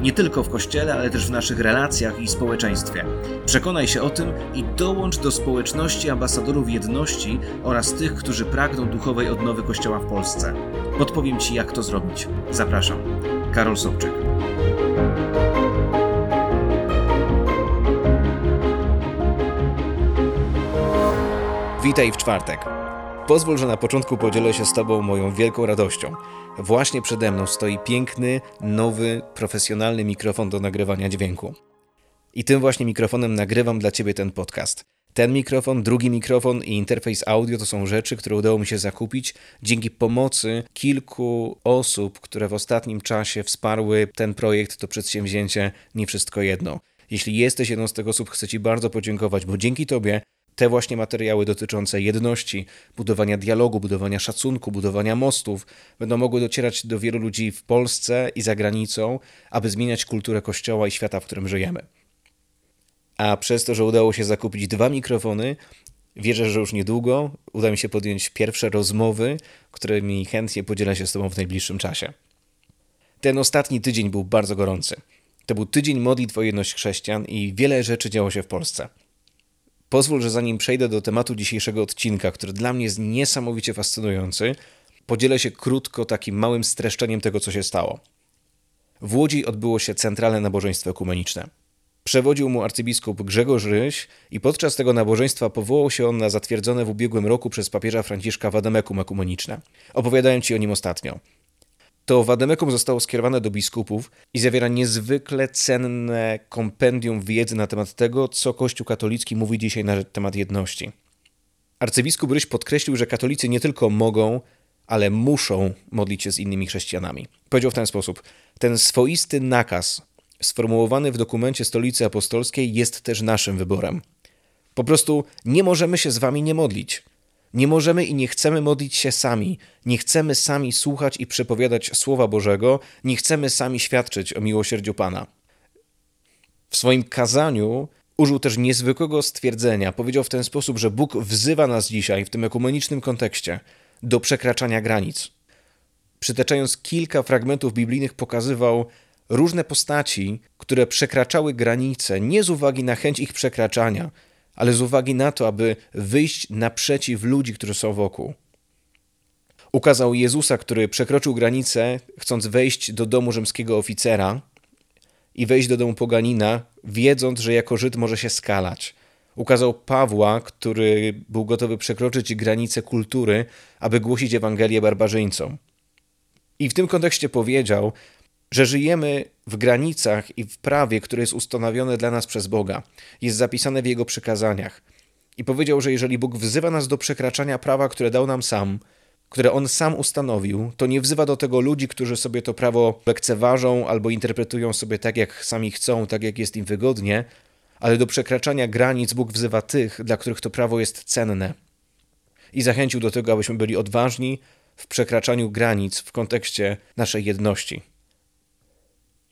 Nie tylko w kościele, ale też w naszych relacjach i społeczeństwie. Przekonaj się o tym i dołącz do społeczności ambasadorów jedności oraz tych, którzy pragną duchowej odnowy Kościoła w Polsce. Podpowiem Ci, jak to zrobić. Zapraszam. Karol Sobczyk. Witaj w czwartek. Pozwól, że na początku podzielę się z Tobą moją wielką radością. Właśnie przede mną stoi piękny, nowy, profesjonalny mikrofon do nagrywania dźwięku. I tym właśnie mikrofonem nagrywam dla Ciebie ten podcast. Ten mikrofon, drugi mikrofon i interfejs audio to są rzeczy, które udało mi się zakupić dzięki pomocy kilku osób, które w ostatnim czasie wsparły ten projekt, to przedsięwzięcie Nie Wszystko Jedno. Jeśli jesteś jedną z tych osób, chcę Ci bardzo podziękować, bo dzięki Tobie te właśnie materiały dotyczące jedności, budowania dialogu, budowania szacunku, budowania mostów będą mogły docierać do wielu ludzi w Polsce i za granicą, aby zmieniać kulturę Kościoła i świata, w którym żyjemy. A przez to, że udało się zakupić dwa mikrofony, wierzę, że już niedługo uda mi się podjąć pierwsze rozmowy, którymi chętnie podzielę się z Tobą w najbliższym czasie. Ten ostatni tydzień był bardzo gorący. To był tydzień modlitw o jedność chrześcijan i wiele rzeczy działo się w Polsce. Pozwól, że zanim przejdę do tematu dzisiejszego odcinka, który dla mnie jest niesamowicie fascynujący, podzielę się krótko takim małym streszczeniem tego, co się stało. W Łodzi odbyło się centralne nabożeństwo ekumeniczne. Przewodził mu arcybiskup Grzegorz Ryś i podczas tego nabożeństwa powołał się on na zatwierdzone w ubiegłym roku przez papieża Franciszka Wademekum ekumeniczne. Opowiadałem Ci o nim ostatnio to Wademekum zostało skierowane do biskupów i zawiera niezwykle cenne kompendium wiedzy na temat tego, co Kościół katolicki mówi dzisiaj na temat jedności. Arcybiskup Ryś podkreślił, że katolicy nie tylko mogą, ale muszą modlić się z innymi chrześcijanami. Powiedział w ten sposób: Ten swoisty nakaz, sformułowany w dokumencie Stolicy Apostolskiej, jest też naszym wyborem. Po prostu nie możemy się z wami nie modlić. Nie możemy i nie chcemy modlić się sami, nie chcemy sami słuchać i przepowiadać Słowa Bożego, nie chcemy sami świadczyć o miłosierdziu Pana. W swoim kazaniu użył też niezwykłego stwierdzenia. Powiedział w ten sposób, że Bóg wzywa nas dzisiaj, w tym ekumenicznym kontekście, do przekraczania granic. Przytaczając kilka fragmentów biblijnych, pokazywał różne postaci, które przekraczały granice nie z uwagi na chęć ich przekraczania, ale z uwagi na to, aby wyjść naprzeciw ludzi, którzy są wokół. Ukazał Jezusa, który przekroczył granicę, chcąc wejść do domu rzymskiego oficera i wejść do domu poganina, wiedząc, że jako Żyd może się skalać. Ukazał Pawła, który był gotowy przekroczyć granicę kultury, aby głosić Ewangelię barbarzyńcom. I w tym kontekście powiedział, że żyjemy w granicach i w prawie, które jest ustanowione dla nas przez Boga, jest zapisane w Jego przykazaniach. I powiedział, że jeżeli Bóg wzywa nas do przekraczania prawa, które dał nam sam, które On sam ustanowił, to nie wzywa do tego ludzi, którzy sobie to prawo lekceważą albo interpretują sobie tak, jak sami chcą, tak jak jest im wygodnie, ale do przekraczania granic Bóg wzywa tych, dla których to prawo jest cenne. I zachęcił do tego, abyśmy byli odważni w przekraczaniu granic w kontekście naszej jedności.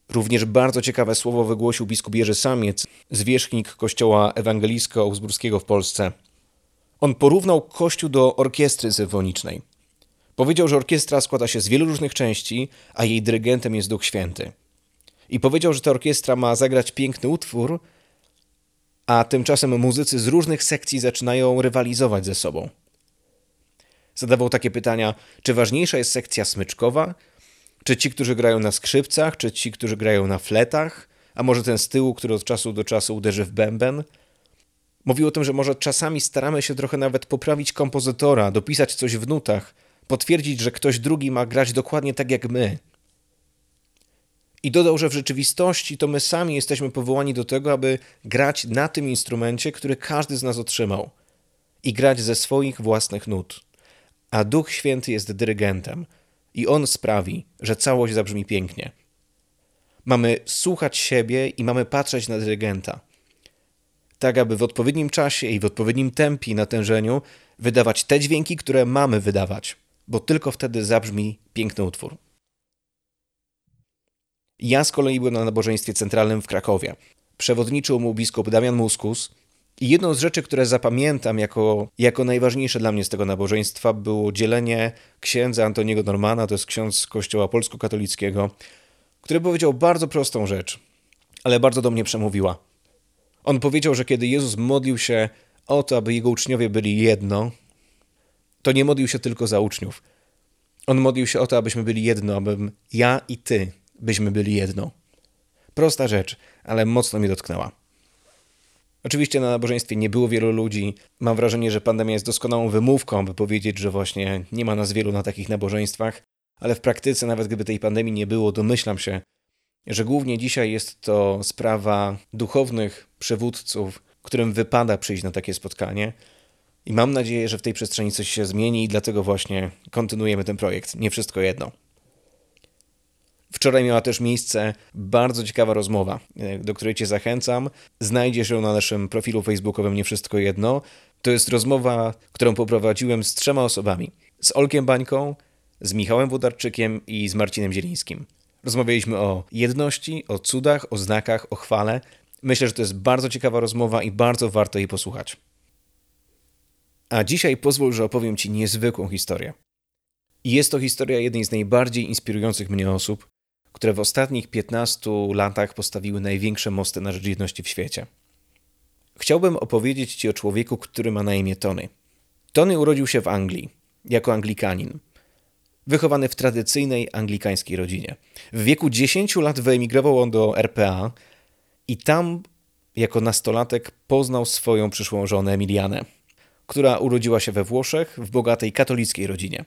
Również bardzo ciekawe słowo wygłosił biskup Jerzy Samiec, zwierzchnik kościoła ewangelicko-augsburskiego w Polsce. On porównał kościół do orkiestry symfonicznej. Powiedział, że orkiestra składa się z wielu różnych części, a jej dyrygentem jest Duch Święty. I powiedział, że ta orkiestra ma zagrać piękny utwór, a tymczasem muzycy z różnych sekcji zaczynają rywalizować ze sobą. Zadawał takie pytania, czy ważniejsza jest sekcja smyczkowa, czy ci, którzy grają na skrzypcach, czy ci, którzy grają na fletach, a może ten z tyłu, który od czasu do czasu uderzy w bęben. Mówił o tym, że może czasami staramy się trochę nawet poprawić kompozytora, dopisać coś w nutach, potwierdzić, że ktoś drugi ma grać dokładnie tak jak my. I dodał, że w rzeczywistości to my sami jesteśmy powołani do tego, aby grać na tym instrumencie, który każdy z nas otrzymał i grać ze swoich własnych nut. A Duch Święty jest dyrygentem, i on sprawi, że całość zabrzmi pięknie. Mamy słuchać siebie i mamy patrzeć na dyrygenta. Tak, aby w odpowiednim czasie i w odpowiednim tempie i natężeniu wydawać te dźwięki, które mamy wydawać. bo tylko wtedy zabrzmi piękny utwór. Ja z kolei byłem na nabożeństwie centralnym w Krakowie. Przewodniczył mu biskup Damian Muskus. I jedną z rzeczy, które zapamiętam jako, jako najważniejsze dla mnie z tego nabożeństwa, było dzielenie księdza Antoniego Normana, to jest ksiądz kościoła polsko-katolickiego, który powiedział bardzo prostą rzecz, ale bardzo do mnie przemówiła. On powiedział, że kiedy Jezus modlił się o to, aby jego uczniowie byli jedno, to nie modlił się tylko za uczniów. On modlił się o to, abyśmy byli jedno, abym ja i ty byśmy byli jedno. Prosta rzecz, ale mocno mnie dotknęła. Oczywiście na nabożeństwie nie było wielu ludzi. Mam wrażenie, że pandemia jest doskonałą wymówką, by powiedzieć, że właśnie nie ma nas wielu na takich nabożeństwach, ale w praktyce, nawet gdyby tej pandemii nie było, domyślam się, że głównie dzisiaj jest to sprawa duchownych przywódców, którym wypada przyjść na takie spotkanie. I mam nadzieję, że w tej przestrzeni coś się zmieni i dlatego właśnie kontynuujemy ten projekt. Nie wszystko jedno. Wczoraj miała też miejsce bardzo ciekawa rozmowa, e, do której Cię zachęcam. Znajdziesz ją na naszym profilu facebookowym Nie Wszystko Jedno. To jest rozmowa, którą poprowadziłem z trzema osobami. Z Olkiem Bańką, z Michałem Wodarczykiem i z Marcinem Zielińskim. Rozmawialiśmy o jedności, o cudach, o znakach, o chwale. Myślę, że to jest bardzo ciekawa rozmowa i bardzo warto jej posłuchać. A dzisiaj pozwól, że opowiem Ci niezwykłą historię. Jest to historia jednej z najbardziej inspirujących mnie osób, które w ostatnich 15 latach postawiły największe mosty na rzecz jedności w świecie. Chciałbym opowiedzieć Ci o człowieku, który ma na imię Tony. Tony urodził się w Anglii, jako Anglikanin. Wychowany w tradycyjnej anglikańskiej rodzinie. W wieku 10 lat wyemigrował on do RPA i tam, jako nastolatek, poznał swoją przyszłą żonę Emilianę, która urodziła się we Włoszech w bogatej katolickiej rodzinie.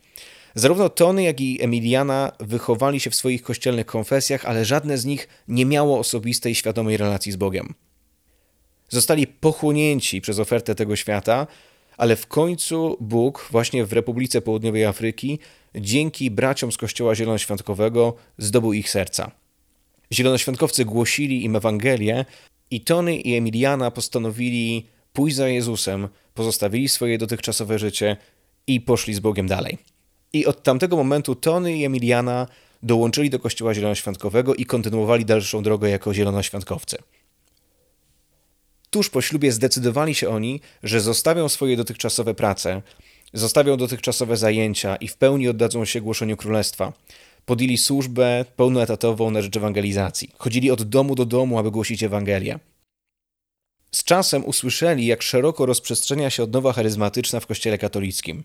Zarówno Tony, jak i Emiliana wychowali się w swoich kościelnych konfesjach, ale żadne z nich nie miało osobistej, świadomej relacji z Bogiem. Zostali pochłonięci przez ofertę tego świata, ale w końcu Bóg, właśnie w Republice Południowej Afryki, dzięki braciom z Kościoła Zielonoświątkowego zdobył ich serca. Zielonoświątkowcy głosili im Ewangelię i Tony i Emiliana postanowili pójść za Jezusem, pozostawili swoje dotychczasowe życie i poszli z Bogiem dalej. I od tamtego momentu Tony i Emiliana dołączyli do Kościoła Zielonoświątkowego i kontynuowali dalszą drogę jako zielonoświątkowcy. Tuż po ślubie zdecydowali się oni, że zostawią swoje dotychczasowe prace, zostawią dotychczasowe zajęcia i w pełni oddadzą się głoszeniu królestwa. Podjęli służbę pełnoetatową na rzecz ewangelizacji. Chodzili od domu do domu, aby głosić Ewangelię. Z czasem usłyszeli, jak szeroko rozprzestrzenia się odnowa charyzmatyczna w Kościele katolickim.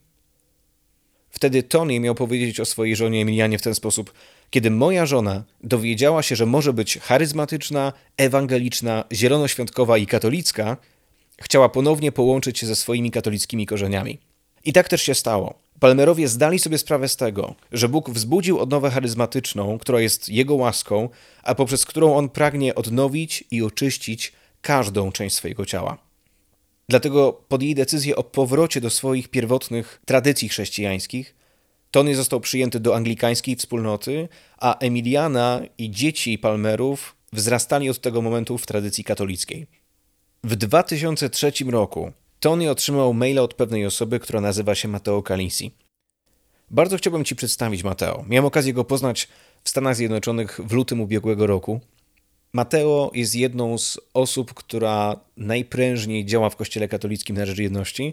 Wtedy Tony miał powiedzieć o swojej żonie Emilianie w ten sposób: Kiedy moja żona dowiedziała się, że może być charyzmatyczna, ewangeliczna, zielonoświątkowa i katolicka, chciała ponownie połączyć się ze swoimi katolickimi korzeniami. I tak też się stało. Palmerowie zdali sobie sprawę z tego, że Bóg wzbudził odnowę charyzmatyczną, która jest Jego łaską, a poprzez którą On pragnie odnowić i oczyścić każdą część swojego ciała. Dlatego podjęli decyzję o powrocie do swoich pierwotnych tradycji chrześcijańskich. Tony został przyjęty do anglikańskiej wspólnoty, a Emiliana i dzieci Palmerów wzrastali od tego momentu w tradycji katolickiej. W 2003 roku Tony otrzymał maila od pewnej osoby, która nazywa się Matteo Calisi. Bardzo chciałbym Ci przedstawić Matteo. Miałem okazję go poznać w Stanach Zjednoczonych w lutym ubiegłego roku – Mateo jest jedną z osób, która najprężniej działa w Kościele katolickim na rzecz jedności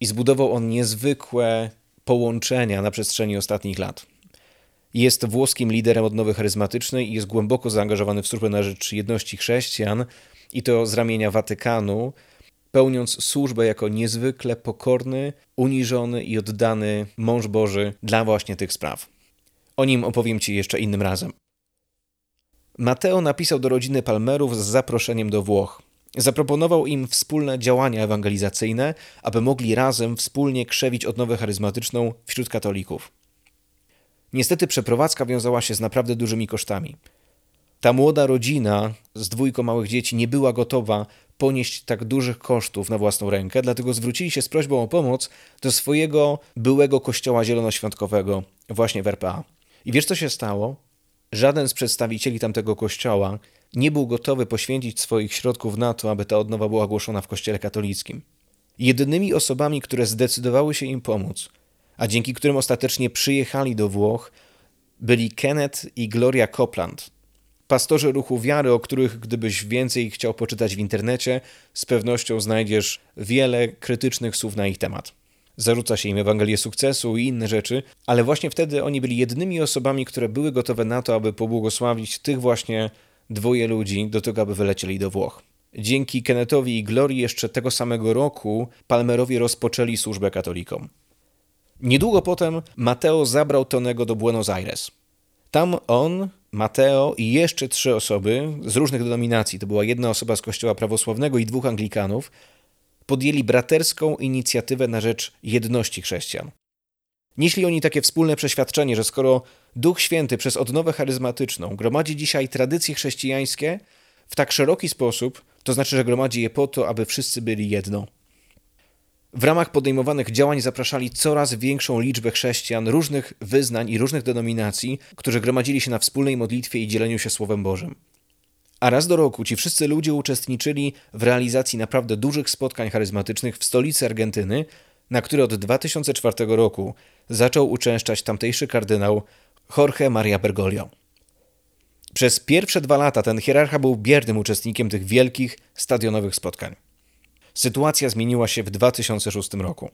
i zbudował on niezwykłe połączenia na przestrzeni ostatnich lat. Jest włoskim liderem odnowy charyzmatycznej i jest głęboko zaangażowany w służbę na rzecz jedności chrześcijan i to z ramienia Watykanu, pełniąc służbę jako niezwykle pokorny, uniżony i oddany mąż Boży dla właśnie tych spraw. O nim opowiem Ci jeszcze innym razem. Mateo napisał do rodziny Palmerów z zaproszeniem do Włoch. Zaproponował im wspólne działania ewangelizacyjne, aby mogli razem wspólnie krzewić odnowę charyzmatyczną wśród katolików. Niestety przeprowadzka wiązała się z naprawdę dużymi kosztami. Ta młoda rodzina z dwójką małych dzieci nie była gotowa ponieść tak dużych kosztów na własną rękę, dlatego zwrócili się z prośbą o pomoc do swojego byłego kościoła zielonoświątkowego właśnie w RPA. I wiesz co się stało? Żaden z przedstawicieli tamtego kościoła nie był gotowy poświęcić swoich środków na to, aby ta odnowa była głoszona w kościele katolickim. Jedynymi osobami, które zdecydowały się im pomóc, a dzięki którym ostatecznie przyjechali do Włoch, byli Kenneth i Gloria Copland, pastorzy ruchu wiary, o których gdybyś więcej chciał poczytać w internecie, z pewnością znajdziesz wiele krytycznych słów na ich temat. Zarzuca się im Ewangelię sukcesu i inne rzeczy, ale właśnie wtedy oni byli jedynymi osobami, które były gotowe na to, aby pobłogosławić tych właśnie dwoje ludzi do tego, aby wylecieli do Włoch. Dzięki Kennethowi i Glorii jeszcze tego samego roku Palmerowie rozpoczęli służbę katolikom. Niedługo potem Mateo zabrał Tonego do Buenos Aires. Tam on, Mateo i jeszcze trzy osoby z różnych denominacji, to była jedna osoba z kościoła prawosławnego i dwóch Anglikanów, podjęli braterską inicjatywę na rzecz jedności chrześcijan. Nieśli oni takie wspólne przeświadczenie, że skoro Duch Święty przez odnowę charyzmatyczną gromadzi dzisiaj tradycje chrześcijańskie w tak szeroki sposób, to znaczy, że gromadzi je po to, aby wszyscy byli jedno. W ramach podejmowanych działań zapraszali coraz większą liczbę chrześcijan różnych wyznań i różnych denominacji, którzy gromadzili się na wspólnej modlitwie i dzieleniu się Słowem Bożym. A raz do roku ci wszyscy ludzie uczestniczyli w realizacji naprawdę dużych spotkań charyzmatycznych w stolicy Argentyny, na które od 2004 roku zaczął uczęszczać tamtejszy kardynał Jorge Maria Bergoglio. Przez pierwsze dwa lata ten hierarcha był biernym uczestnikiem tych wielkich, stadionowych spotkań. Sytuacja zmieniła się w 2006 roku.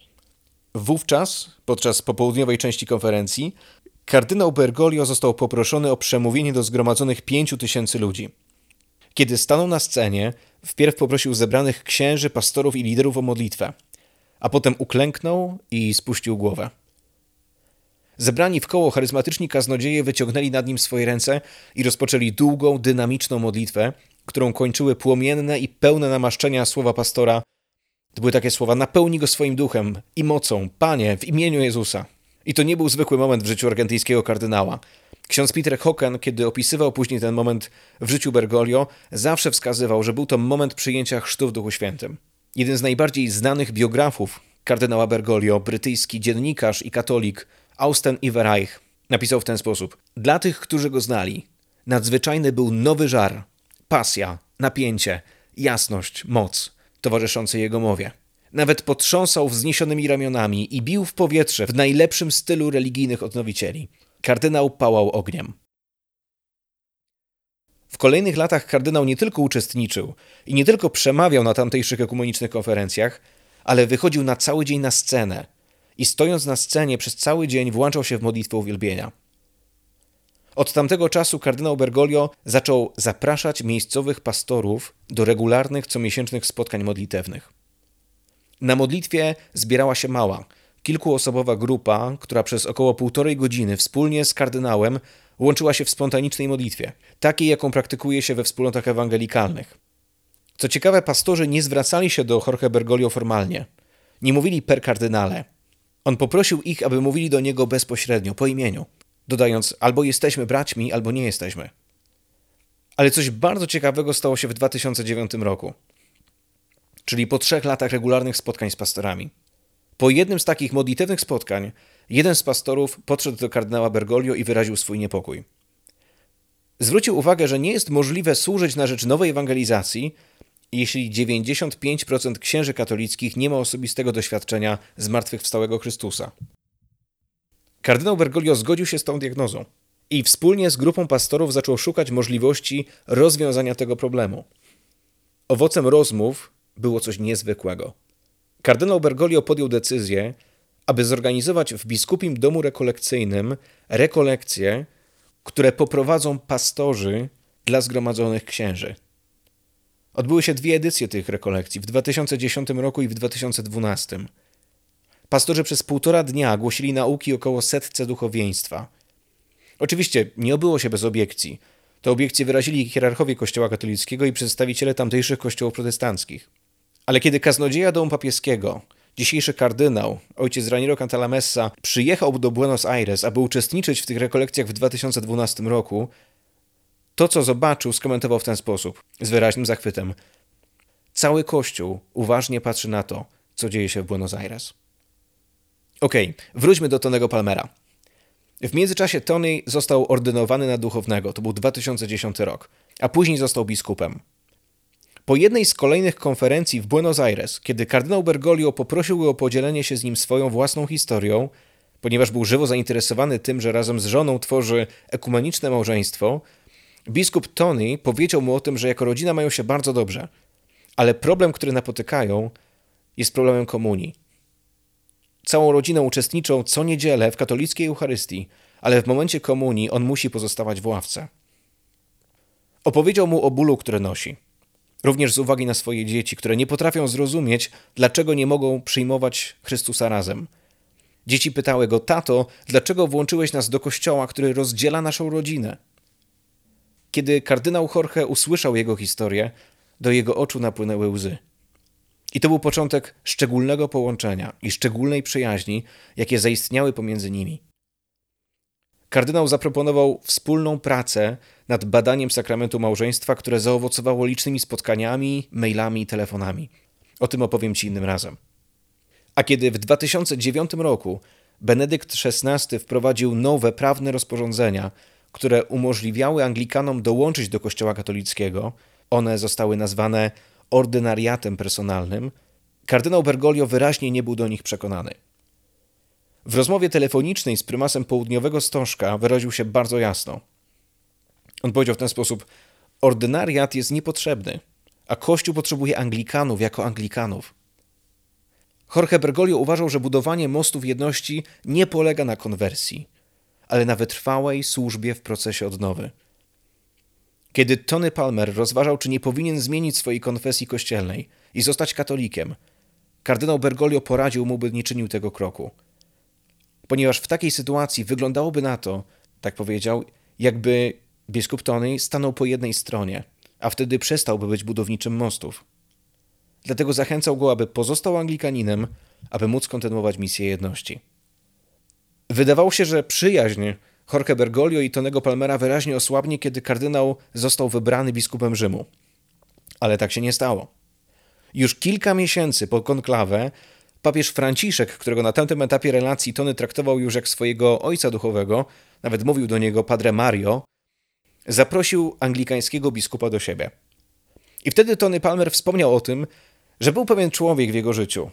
Wówczas, podczas popołudniowej części konferencji, kardynał Bergoglio został poproszony o przemówienie do zgromadzonych pięciu tysięcy ludzi. Kiedy stanął na scenie, wpierw poprosił zebranych księży, pastorów i liderów o modlitwę, a potem uklęknął i spuścił głowę. Zebrani w koło charyzmatyczni kaznodzieje wyciągnęli nad nim swoje ręce i rozpoczęli długą, dynamiczną modlitwę, którą kończyły płomienne i pełne namaszczenia słowa pastora to były takie słowa: napełni go swoim duchem i mocą, Panie, w imieniu Jezusa. I to nie był zwykły moment w życiu argentyńskiego kardynała. Ksiądz Peter Hocken, kiedy opisywał później ten moment w życiu Bergoglio, zawsze wskazywał, że był to moment przyjęcia chrztu w Duchu Świętym. Jeden z najbardziej znanych biografów kardynała Bergoglio, brytyjski dziennikarz i katolik Austen Iverreich, napisał w ten sposób: Dla tych, którzy go znali, nadzwyczajny był nowy żar, pasja, napięcie, jasność, moc towarzyszącej jego mowie. Nawet potrząsał wzniesionymi ramionami i bił w powietrze w najlepszym stylu religijnych odnowicieli. Kardynał pałał ogniem. W kolejnych latach kardynał nie tylko uczestniczył i nie tylko przemawiał na tamtejszych ekumenicznych konferencjach, ale wychodził na cały dzień na scenę i stojąc na scenie przez cały dzień włączał się w modlitwę uwielbienia. Od tamtego czasu kardynał Bergoglio zaczął zapraszać miejscowych pastorów do regularnych comiesięcznych spotkań modlitewnych. Na modlitwie zbierała się mała, kilkuosobowa grupa, która przez około półtorej godziny wspólnie z kardynałem łączyła się w spontanicznej modlitwie, takiej jaką praktykuje się we wspólnotach ewangelikalnych. Co ciekawe, pastorzy nie zwracali się do Jorge Bergoglio formalnie. Nie mówili per kardynale. On poprosił ich, aby mówili do niego bezpośrednio, po imieniu dodając albo jesteśmy braćmi, albo nie jesteśmy. Ale coś bardzo ciekawego stało się w 2009 roku, czyli po trzech latach regularnych spotkań z pastorami. Po jednym z takich modlitewnych spotkań, jeden z pastorów podszedł do kardynała Bergoglio i wyraził swój niepokój. Zwrócił uwagę, że nie jest możliwe służyć na rzecz nowej ewangelizacji, jeśli 95% księży katolickich nie ma osobistego doświadczenia zmartwychwstałego Chrystusa. Kardynał Bergoglio zgodził się z tą diagnozą i wspólnie z grupą pastorów zaczął szukać możliwości rozwiązania tego problemu. Owocem rozmów było coś niezwykłego. Kardynał Bergoglio podjął decyzję, aby zorganizować w biskupim domu rekolekcyjnym rekolekcje, które poprowadzą pastorzy dla zgromadzonych księży. Odbyły się dwie edycje tych rekolekcji w 2010 roku i w 2012. Pastorzy przez półtora dnia głosili nauki około setce duchowieństwa. Oczywiście nie obyło się bez obiekcji. Te obiekcje wyrazili hierarchowie Kościoła katolickiego i przedstawiciele tamtejszych kościołów protestanckich. Ale kiedy kaznodzieja domu papieskiego, dzisiejszy kardynał, ojciec Raniero Cantalamessa, przyjechał do Buenos Aires, aby uczestniczyć w tych rekolekcjach w 2012 roku, to, co zobaczył, skomentował w ten sposób, z wyraźnym zachwytem. Cały Kościół uważnie patrzy na to, co dzieje się w Buenos Aires. Okej, okay, wróćmy do Tonego Palmera. W międzyczasie Tony został ordynowany na duchownego, to był 2010 rok, a później został biskupem. Po jednej z kolejnych konferencji w Buenos Aires, kiedy kardynał Bergoglio poprosił go o podzielenie się z nim swoją własną historią, Ponieważ był żywo zainteresowany tym, że razem z żoną tworzy ekumeniczne małżeństwo, biskup Tony powiedział mu o tym, że jako rodzina mają się bardzo dobrze, ale problem, który napotykają, jest problemem komunii. Całą rodziną uczestniczą co niedzielę w katolickiej Eucharystii, ale w momencie komunii on musi pozostawać w ławce. Opowiedział mu o bólu, który nosi. Również z uwagi na swoje dzieci, które nie potrafią zrozumieć, dlaczego nie mogą przyjmować Chrystusa razem. Dzieci pytały go: Tato, dlaczego włączyłeś nas do kościoła, który rozdziela naszą rodzinę? Kiedy kardynał Jorge usłyszał jego historię, do jego oczu napłynęły łzy. I to był początek szczególnego połączenia i szczególnej przyjaźni, jakie zaistniały pomiędzy nimi. Kardynał zaproponował wspólną pracę nad badaniem sakramentu małżeństwa, które zaowocowało licznymi spotkaniami, mailami i telefonami. O tym opowiem Ci innym razem. A kiedy w 2009 roku Benedykt XVI wprowadził nowe prawne rozporządzenia, które umożliwiały Anglikanom dołączyć do Kościoła katolickiego, one zostały nazwane ordynariatem personalnym, kardynał Bergoglio wyraźnie nie był do nich przekonany. W rozmowie telefonicznej z prymasem południowego Stożka wyraził się bardzo jasno. On powiedział w ten sposób: Ordynariat jest niepotrzebny, a Kościół potrzebuje Anglikanów jako Anglikanów. Jorge Bergoglio uważał, że budowanie mostów jedności nie polega na konwersji, ale na wytrwałej służbie w procesie odnowy. Kiedy Tony Palmer rozważał, czy nie powinien zmienić swojej konfesji kościelnej i zostać katolikiem, kardynał Bergoglio poradził mu, by nie czynił tego kroku. Ponieważ w takiej sytuacji wyglądałoby na to, tak powiedział, jakby biskup Tony stanął po jednej stronie, a wtedy przestałby być budowniczym mostów. Dlatego zachęcał go, aby pozostał Anglikaninem, aby móc kontynuować misję jedności. Wydawało się, że przyjaźń Jorge Bergoglio i Tonego Palmera wyraźnie osłabnie, kiedy kardynał został wybrany biskupem Rzymu. Ale tak się nie stało. Już kilka miesięcy po konklawę papież Franciszek, którego na tamtym etapie relacji Tony traktował już jak swojego ojca duchowego, nawet mówił do niego Padre Mario, zaprosił anglikańskiego biskupa do siebie. I wtedy Tony Palmer wspomniał o tym, że był pewien człowiek w jego życiu,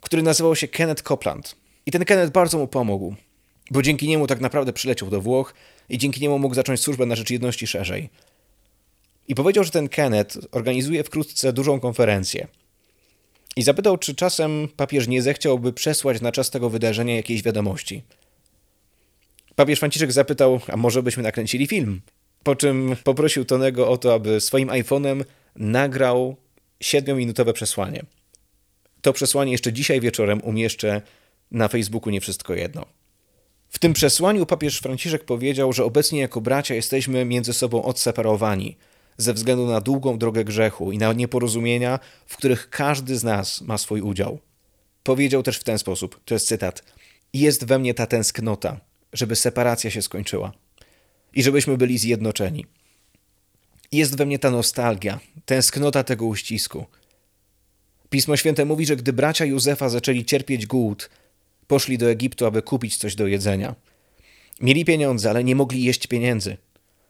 który nazywał się Kenneth Copeland. I ten Kenneth bardzo mu pomógł bo dzięki niemu tak naprawdę przyleciał do Włoch i dzięki niemu mógł zacząć służbę na rzecz jedności szerzej. I powiedział, że ten Kenneth organizuje wkrótce dużą konferencję. I zapytał, czy czasem papież nie zechciałby przesłać na czas tego wydarzenia jakiejś wiadomości. Papież Franciszek zapytał, a może byśmy nakręcili film? Po czym poprosił Tonego o to, aby swoim iPhone'em nagrał siedmiominutowe przesłanie. To przesłanie jeszcze dzisiaj wieczorem umieszczę na Facebooku Nie Wszystko Jedno. W tym przesłaniu papież Franciszek powiedział, że obecnie jako bracia jesteśmy między sobą odseparowani ze względu na długą drogę grzechu i na nieporozumienia, w których każdy z nas ma swój udział. Powiedział też w ten sposób, to jest cytat: Jest we mnie ta tęsknota, żeby separacja się skończyła i żebyśmy byli zjednoczeni. Jest we mnie ta nostalgia, tęsknota tego uścisku. Pismo Święte mówi, że gdy bracia Józefa zaczęli cierpieć głód, Poszli do Egiptu, aby kupić coś do jedzenia. Mieli pieniądze, ale nie mogli jeść pieniędzy.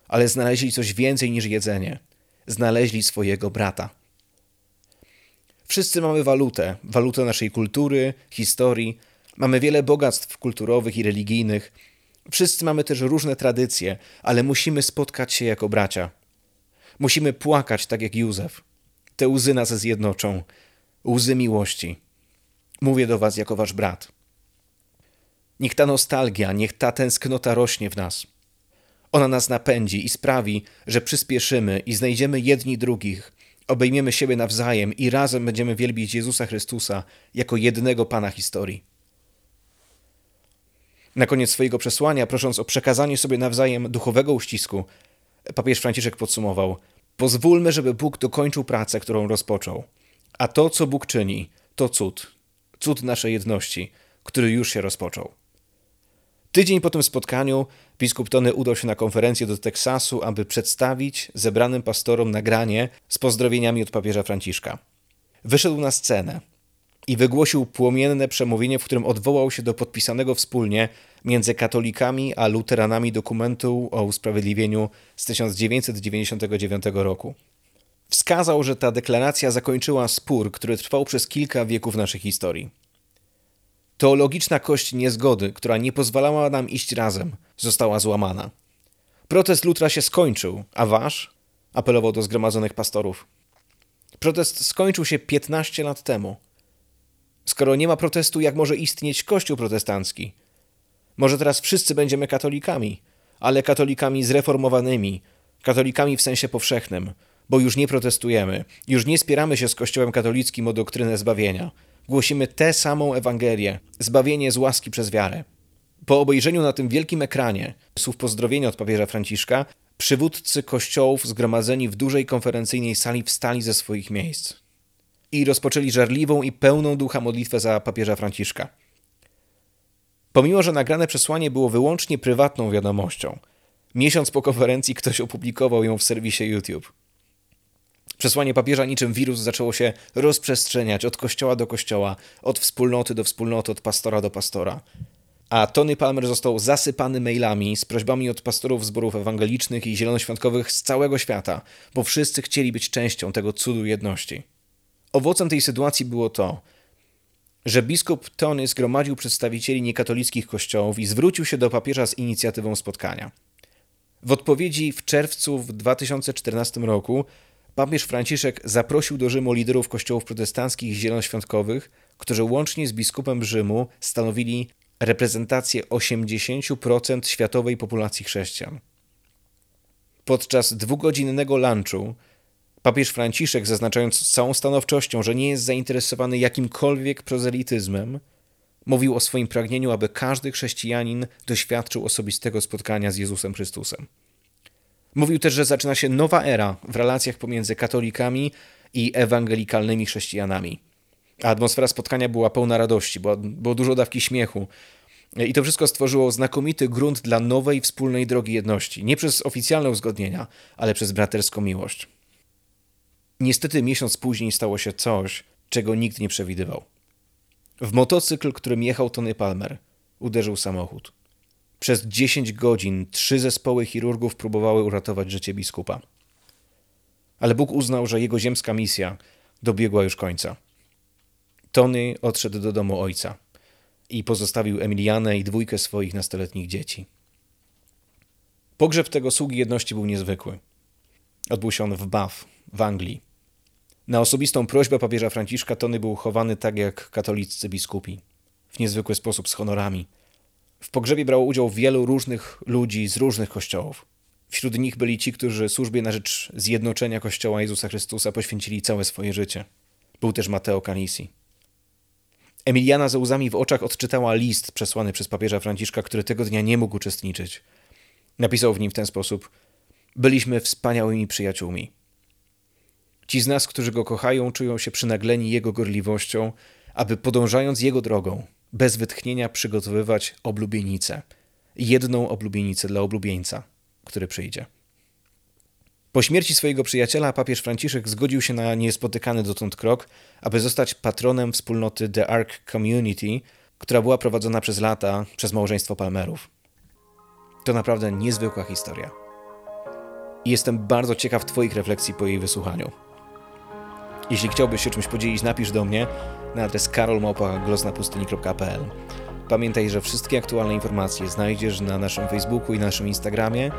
Ale znaleźli coś więcej niż jedzenie. Znaleźli swojego brata. Wszyscy mamy walutę, walutę naszej kultury, historii. Mamy wiele bogactw kulturowych i religijnych. Wszyscy mamy też różne tradycje, ale musimy spotkać się jako bracia. Musimy płakać tak jak Józef. Te łzy nas zjednoczą. Łzy miłości. Mówię do Was jako Wasz brat. Niech ta nostalgia, niech ta tęsknota rośnie w nas. Ona nas napędzi i sprawi, że przyspieszymy i znajdziemy jedni drugich, obejmiemy siebie nawzajem i razem będziemy wielbić Jezusa Chrystusa jako jednego Pana historii. Na koniec swojego przesłania, prosząc o przekazanie sobie nawzajem duchowego uścisku, papież Franciszek podsumował: Pozwólmy, żeby Bóg dokończył pracę, którą rozpoczął. A to, co Bóg czyni, to cud. Cud naszej jedności, który już się rozpoczął. Tydzień po tym spotkaniu biskup Tony udał się na konferencję do Teksasu, aby przedstawić zebranym pastorom nagranie z pozdrowieniami od papieża Franciszka. Wyszedł na scenę i wygłosił płomienne przemówienie, w którym odwołał się do podpisanego wspólnie między katolikami a luteranami dokumentu o usprawiedliwieniu z 1999 roku. Wskazał, że ta deklaracja zakończyła spór, który trwał przez kilka wieków naszej historii. Teologiczna kość niezgody, która nie pozwalała nam iść razem, została złamana. Protest Lutra się skończył, a wasz? apelował do zgromadzonych pastorów. Protest skończył się 15 lat temu. Skoro nie ma protestu, jak może istnieć Kościół protestancki? Może teraz wszyscy będziemy katolikami, ale katolikami zreformowanymi, katolikami w sensie powszechnym, bo już nie protestujemy, już nie spieramy się z Kościołem katolickim o doktrynę zbawienia. Głosimy tę samą Ewangelię, zbawienie z łaski przez wiarę. Po obejrzeniu na tym wielkim ekranie słów pozdrowienia od papieża Franciszka, przywódcy kościołów zgromadzeni w dużej konferencyjnej sali wstali ze swoich miejsc i rozpoczęli żarliwą i pełną ducha modlitwę za papieża Franciszka. Pomimo, że nagrane przesłanie było wyłącznie prywatną wiadomością, miesiąc po konferencji ktoś opublikował ją w serwisie YouTube. Przesłanie papieża niczym wirus zaczęło się rozprzestrzeniać od kościoła do kościoła, od wspólnoty do wspólnoty, od pastora do pastora. A Tony Palmer został zasypany mailami z prośbami od pastorów zborów ewangelicznych i zielonoświątkowych z całego świata, bo wszyscy chcieli być częścią tego cudu jedności. Owocem tej sytuacji było to, że biskup Tony zgromadził przedstawicieli niekatolickich kościołów i zwrócił się do papieża z inicjatywą spotkania. W odpowiedzi w czerwcu w 2014 roku papież Franciszek zaprosił do Rzymu liderów kościołów protestanckich i zielonoświątkowych, którzy łącznie z biskupem Rzymu stanowili reprezentację 80% światowej populacji chrześcijan. Podczas dwugodzinnego lunchu papież Franciszek, zaznaczając z całą stanowczością, że nie jest zainteresowany jakimkolwiek prozelityzmem, mówił o swoim pragnieniu, aby każdy chrześcijanin doświadczył osobistego spotkania z Jezusem Chrystusem. Mówił też, że zaczyna się nowa era w relacjach pomiędzy katolikami i ewangelikalnymi chrześcijanami. A atmosfera spotkania była pełna radości, było, było dużo dawki śmiechu. I to wszystko stworzyło znakomity grunt dla nowej wspólnej drogi jedności. Nie przez oficjalne uzgodnienia, ale przez braterską miłość. Niestety miesiąc później stało się coś, czego nikt nie przewidywał. W motocykl, którym jechał Tony Palmer, uderzył samochód. Przez 10 godzin trzy zespoły chirurgów próbowały uratować życie biskupa. Ale Bóg uznał, że jego ziemska misja dobiegła już końca. Tony odszedł do domu ojca i pozostawił Emilianę i dwójkę swoich nastoletnich dzieci. Pogrzeb tego sługi jedności był niezwykły. Odbył się on w Bath, w Anglii. Na osobistą prośbę papieża Franciszka Tony był chowany tak jak katoliccy biskupi, w niezwykły sposób z honorami. W pogrzebie brało udział wielu różnych ludzi z różnych kościołów. Wśród nich byli ci, którzy służbie na rzecz zjednoczenia Kościoła Jezusa Chrystusa poświęcili całe swoje życie. Był też Mateo Canisi. Emiliana ze łzami w oczach odczytała list przesłany przez papieża Franciszka, który tego dnia nie mógł uczestniczyć. Napisał w nim w ten sposób: Byliśmy wspaniałymi przyjaciółmi. Ci z nas, którzy go kochają, czują się przynagleni jego gorliwością, aby podążając jego drogą, bez wytchnienia przygotowywać oblubienicę. Jedną oblubienicę dla oblubieńca, który przyjdzie. Po śmierci swojego przyjaciela papież Franciszek zgodził się na niespotykany dotąd krok, aby zostać patronem wspólnoty The Ark Community, która była prowadzona przez lata przez małżeństwo Palmerów. To naprawdę niezwykła historia. I jestem bardzo ciekaw Twoich refleksji po jej wysłuchaniu. Jeśli chciałbyś się czymś podzielić, napisz do mnie na adres karolmałpa.glosnapustyni.pl Pamiętaj, że wszystkie aktualne informacje znajdziesz na naszym Facebooku i naszym Instagramie,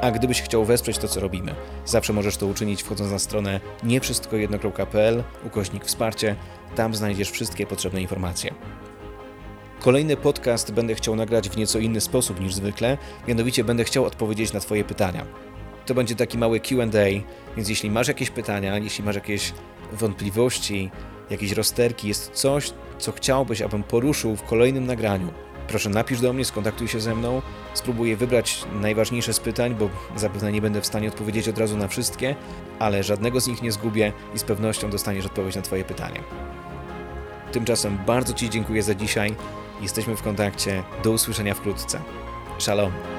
a gdybyś chciał wesprzeć to, co robimy, zawsze możesz to uczynić wchodząc na stronę niewszystkojedno.pl ukośnik wsparcie. Tam znajdziesz wszystkie potrzebne informacje. Kolejny podcast będę chciał nagrać w nieco inny sposób niż zwykle, mianowicie będę chciał odpowiedzieć na Twoje pytania. To będzie taki mały QA, więc jeśli masz jakieś pytania, jeśli masz jakieś wątpliwości, jakieś rozterki, jest coś, co chciałbyś, abym poruszył w kolejnym nagraniu, proszę napisz do mnie, skontaktuj się ze mną. Spróbuję wybrać najważniejsze z pytań, bo zapewne nie będę w stanie odpowiedzieć od razu na wszystkie, ale żadnego z nich nie zgubię i z pewnością dostaniesz odpowiedź na Twoje pytanie. Tymczasem bardzo Ci dziękuję za dzisiaj. Jesteśmy w kontakcie. Do usłyszenia wkrótce. Shalom.